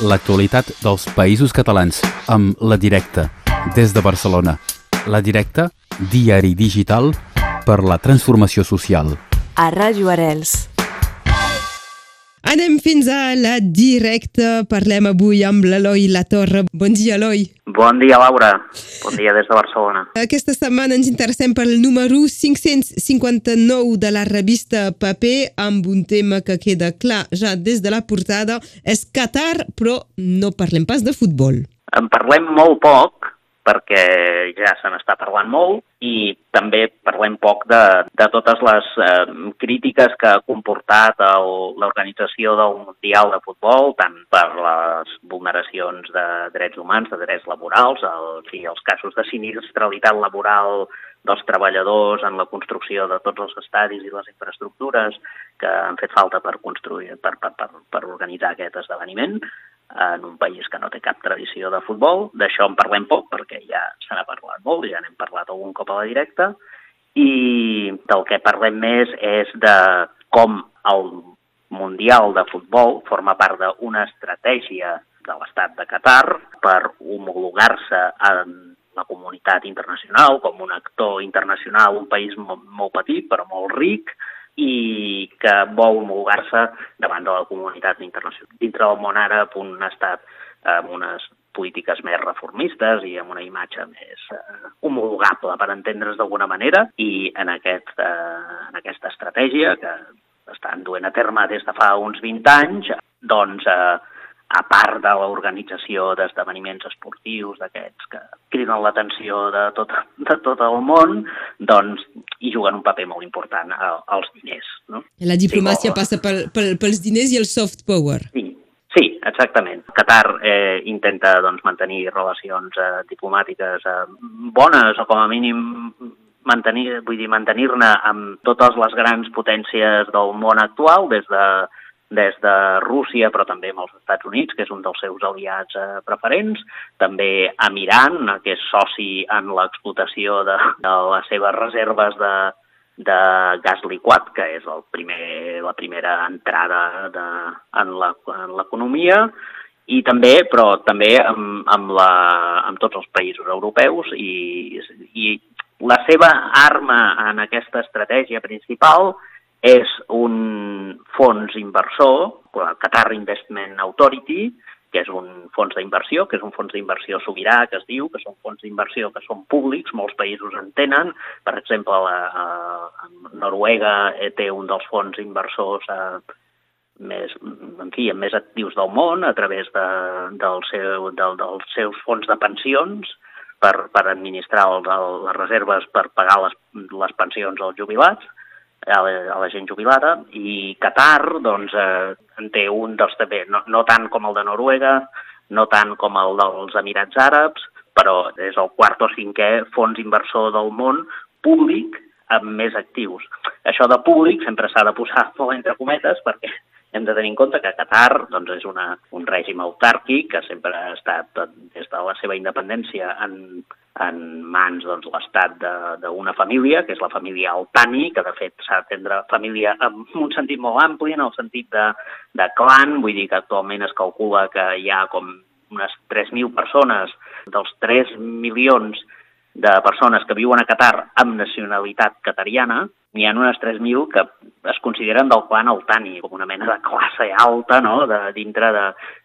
l'actualitat dels països catalans amb La Directa, des de Barcelona. La Directa, diari digital per la transformació social. A Ràdio Arels. Anem fins a la directa. Parlem avui amb l'Eloi Latorre. Bon dia, Eloi. Bon dia, Laura. Bon dia des de Barcelona. Aquesta setmana ens interessem pel número 559 de la revista Paper amb un tema que queda clar ja des de la portada. És Qatar, però no parlem pas de futbol. En parlem molt poc, perquè ja se n'està parlant molt i també parlem poc de, de totes les eh, crítiques que ha comportat l'organització del Mundial de Futbol, tant per les vulneracions de drets humans, de drets laborals, el, fi, els casos de sinistralitat laboral dels treballadors en la construcció de tots els estadis i les infraestructures que han fet falta per construir, per, per, per, per organitzar aquest esdeveniment en un país que no té cap tradició de futbol. D'això en parlem poc perquè ja se n'ha parlat molt, ja n'hem parlat algun cop a la directa, i del que parlem més és de com el Mundial de Futbol forma part d'una estratègia de l'estat de Qatar per homologar-se en la comunitat internacional com un actor internacional, un país molt, molt petit però molt ric, i que vol homologar-se davant de la comunitat internacional. Dintre del món àrab, un estat amb unes polítiques més reformistes i amb una imatge més eh, homologable, per entendre's d'alguna manera, i en, aquest, eh, en aquesta estratègia que estan duent a terme des de fa uns 20 anys, doncs eh, a part de l'organització d'esdeveniments esportius d'aquests que criden l'atenció de, tot, de tot el món, doncs hi juguen un paper molt important els diners. No? La diplomàcia sí, passa pel, pel, pels diners i el soft power. Sí, sí exactament. Qatar eh, intenta doncs, mantenir relacions eh, diplomàtiques eh, bones o com a mínim mantenir, vull dir, mantenir-ne amb totes les grans potències del món actual, des de des de Rússia, però també amb els Estats Units, que és un dels seus aliats eh, preferents, també amb Iran, que és soci en l'explotació de, de les seves reserves de, de gas liquat, que és el primer, la primera entrada de, en l'economia, i també, però també amb, amb, la, amb tots els països europeus i, i la seva arma en aquesta estratègia principal és un fons inversor, el Qatar Investment Authority, que és un fons d'inversió, que és un fons d'inversió sobirà, que es diu, que són fons d'inversió que són públics, molts països en tenen. Per exemple, la, a, Noruega eh, té un dels fons inversors eh, més, en fi, amb més actius del món a través de, del seu, del, dels seus fons de pensions per, per administrar el, el, les reserves per pagar les, les pensions als jubilats a la, a la gent jubilada i Qatar doncs, eh, en té un dels també, no, no tant com el de Noruega, no tant com el dels Emirats Àrabs, però és el quart o cinquè fons inversor del món públic amb més actius. Això de públic sempre s'ha de posar molt entre cometes perquè hem de tenir en compte que Qatar doncs, és una, un règim autàrquic que sempre ha estat des de la seva independència en, en mans doncs, l'estat d'una família, que és la família Altani, que de fet s'ha d'entendre família en un sentit molt ampli, en el sentit de, de clan, vull dir que actualment es calcula que hi ha com unes 3.000 persones dels 3 milions de persones que viuen a Qatar amb nacionalitat catariana, n'hi ha unes 3.000 que es consideren del clan Altani, com una mena de classe alta no? de, dintre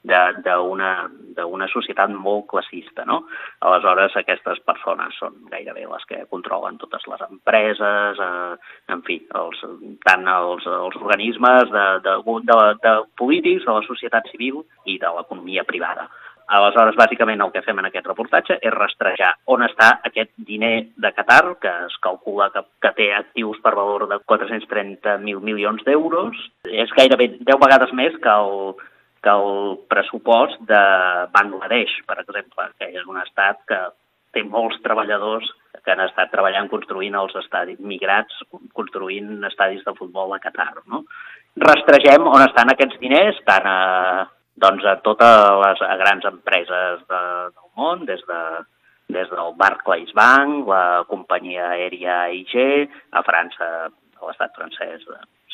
d'una societat molt classista. No? Aleshores, aquestes persones són gairebé les que controlen totes les empreses, eh, en fi, els, tant els, els organismes de, de, de, de polítics, de la societat civil i de l'economia privada. Aleshores, bàsicament, el que fem en aquest reportatge és rastrejar on està aquest diner de Qatar, que es calcula que, que té actius per valor de 430.000 milions d'euros. És gairebé 10 vegades més que el, que el pressupost de Bangladesh, per exemple, que és un estat que té molts treballadors que han estat treballant construint els estadis, migrats, construint estadis de futbol a Qatar. No? Rastregem on estan aquests diners, tant a doncs, a totes les a grans empreses de, del món, des, de, des del Barclays Bank, la companyia aèria AIG, a França, a l'estat francès,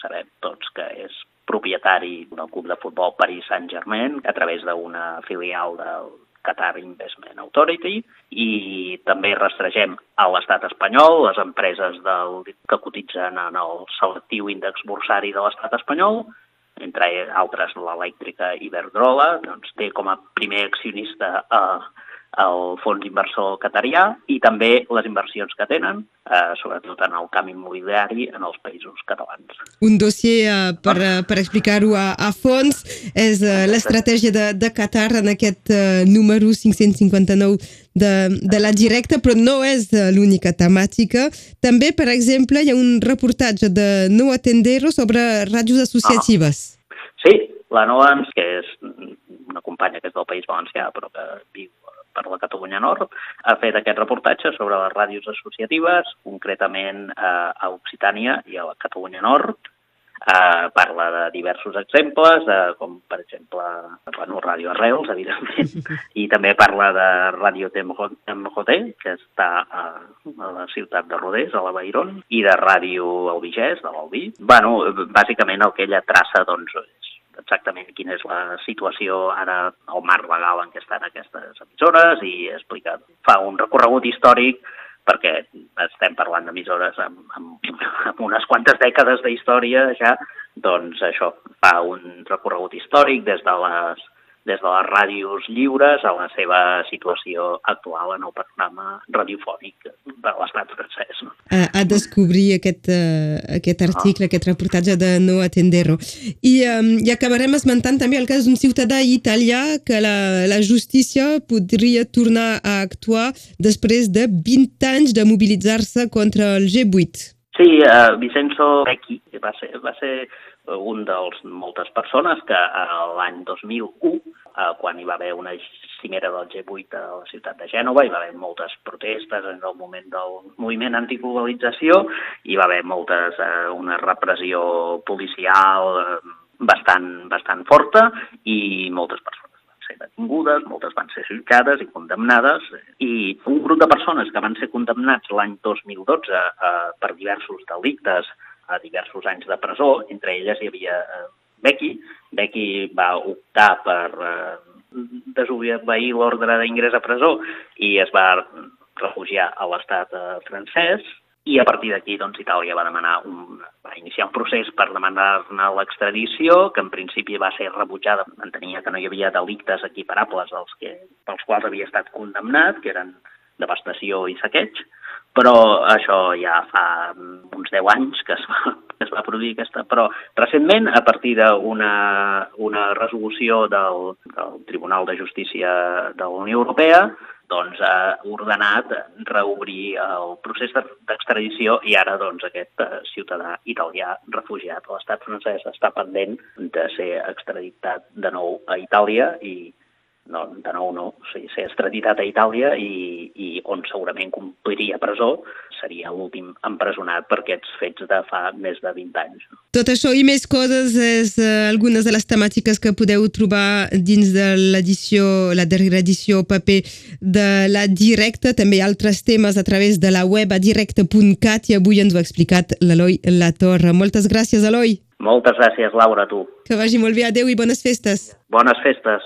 sabem tots que és propietari del club de futbol Paris Saint-Germain a través d'una filial del Qatar Investment Authority i també rastregem a l'estat espanyol les empreses del, que cotitzen en el selectiu índex bursari de l'estat espanyol, entre altres l'elèctrica Iberdrola, doncs té com a primer accionista eh, el fons inversor catarià i també les inversions que tenen, eh, sobretot en el camp immobiliari en els països catalans. Un dossier eh, per, eh, per explicar-ho a, a fons és eh, l'estratègia de, de Qatar en aquest eh, número 559 de, de la directa, però no és eh, l'única temàtica. També, per exemple, hi ha un reportatge de Noa Tendero sobre ràdios associatives. Ah. Sí, la Noa, que és una companya que és del País Valencià, però que viu per la Catalunya Nord, ha fet aquest reportatge sobre les ràdios associatives, concretament eh, a Occitània i a la Catalunya Nord. Eh, parla de diversos exemples, eh, com per exemple bueno, Ràdio Arrels, evidentment, i també parla de Ràdio Temjoté, que està a, a la ciutat de Rodés, a la Bairon, i de Ràdio Albigès, de l'Albí. Bueno, bàsicament el que ella traça doncs, exactament quina és la situació ara al marc legal en què estan aquestes emissores i explica, fa un recorregut històric perquè estem parlant d'emissores amb, amb, amb unes quantes dècades d'història ja, doncs això, fa un recorregut històric des de les des de les ràdios lliures a la seva situació actual en el panorama radiofònic de l'estat francès. No? A, a descobrir aquest, uh, aquest article, ah. aquest reportatge de Noa Tendero. I, um, I acabarem esmentant també el cas d'un ciutadà italià que la, la justícia podria tornar a actuar després de 20 anys de mobilitzar-se contra el G8. Sí, uh, Vicenzo Becchi, que va ser, va ser un dels moltes persones que l'any 2001, eh, quan hi va haver una cimera del G8 a la ciutat de Gènova, hi va haver moltes protestes en el moment del moviment antiglobalització, hi va haver moltes, eh, una repressió policial eh, bastant, bastant forta i moltes persones ser detingudes, moltes van ser jutjades i condemnades, i un grup de persones que van ser condemnats l'any 2012 eh, per diversos delictes a diversos anys de presó, entre elles hi havia eh, Becky. Becky va optar per eh, desobeir l'ordre d'ingrés a presó i es va refugiar a l'estat eh, francès i a partir d'aquí doncs, Itàlia va demanar un, va iniciar un procés per demanar-ne l'extradició, que en principi va ser rebutjada, entenia que no hi havia delictes equiparables als que, pels quals havia estat condemnat, que eren devastació i saqueig, però això ja fa uns 10 anys que es va, que es va produir aquesta... Però recentment, a partir d'una una resolució del, del Tribunal de Justícia de la Unió Europea, doncs ha ordenat reobrir el procés d'extradició i ara doncs aquest eh, ciutadà italià refugiat a l'estat francès està pendent de ser extraditat de nou a Itàlia i no, de nou no, o sigui, ser extraditat a Itàlia i, i on segurament compliria presó seria l'últim empresonat per aquests fets de fa més de 20 anys. Tot això i més coses és uh, algunes de les temàtiques que podeu trobar dins de l'edició, la darrera edició paper de la Directa, també altres temes a través de la web a directe.cat i avui ens ho ha explicat l'Eloi Latorre. Moltes gràcies, Eloi. Moltes gràcies, Laura, a tu. Que vagi molt bé. Adéu i bones festes. Bones festes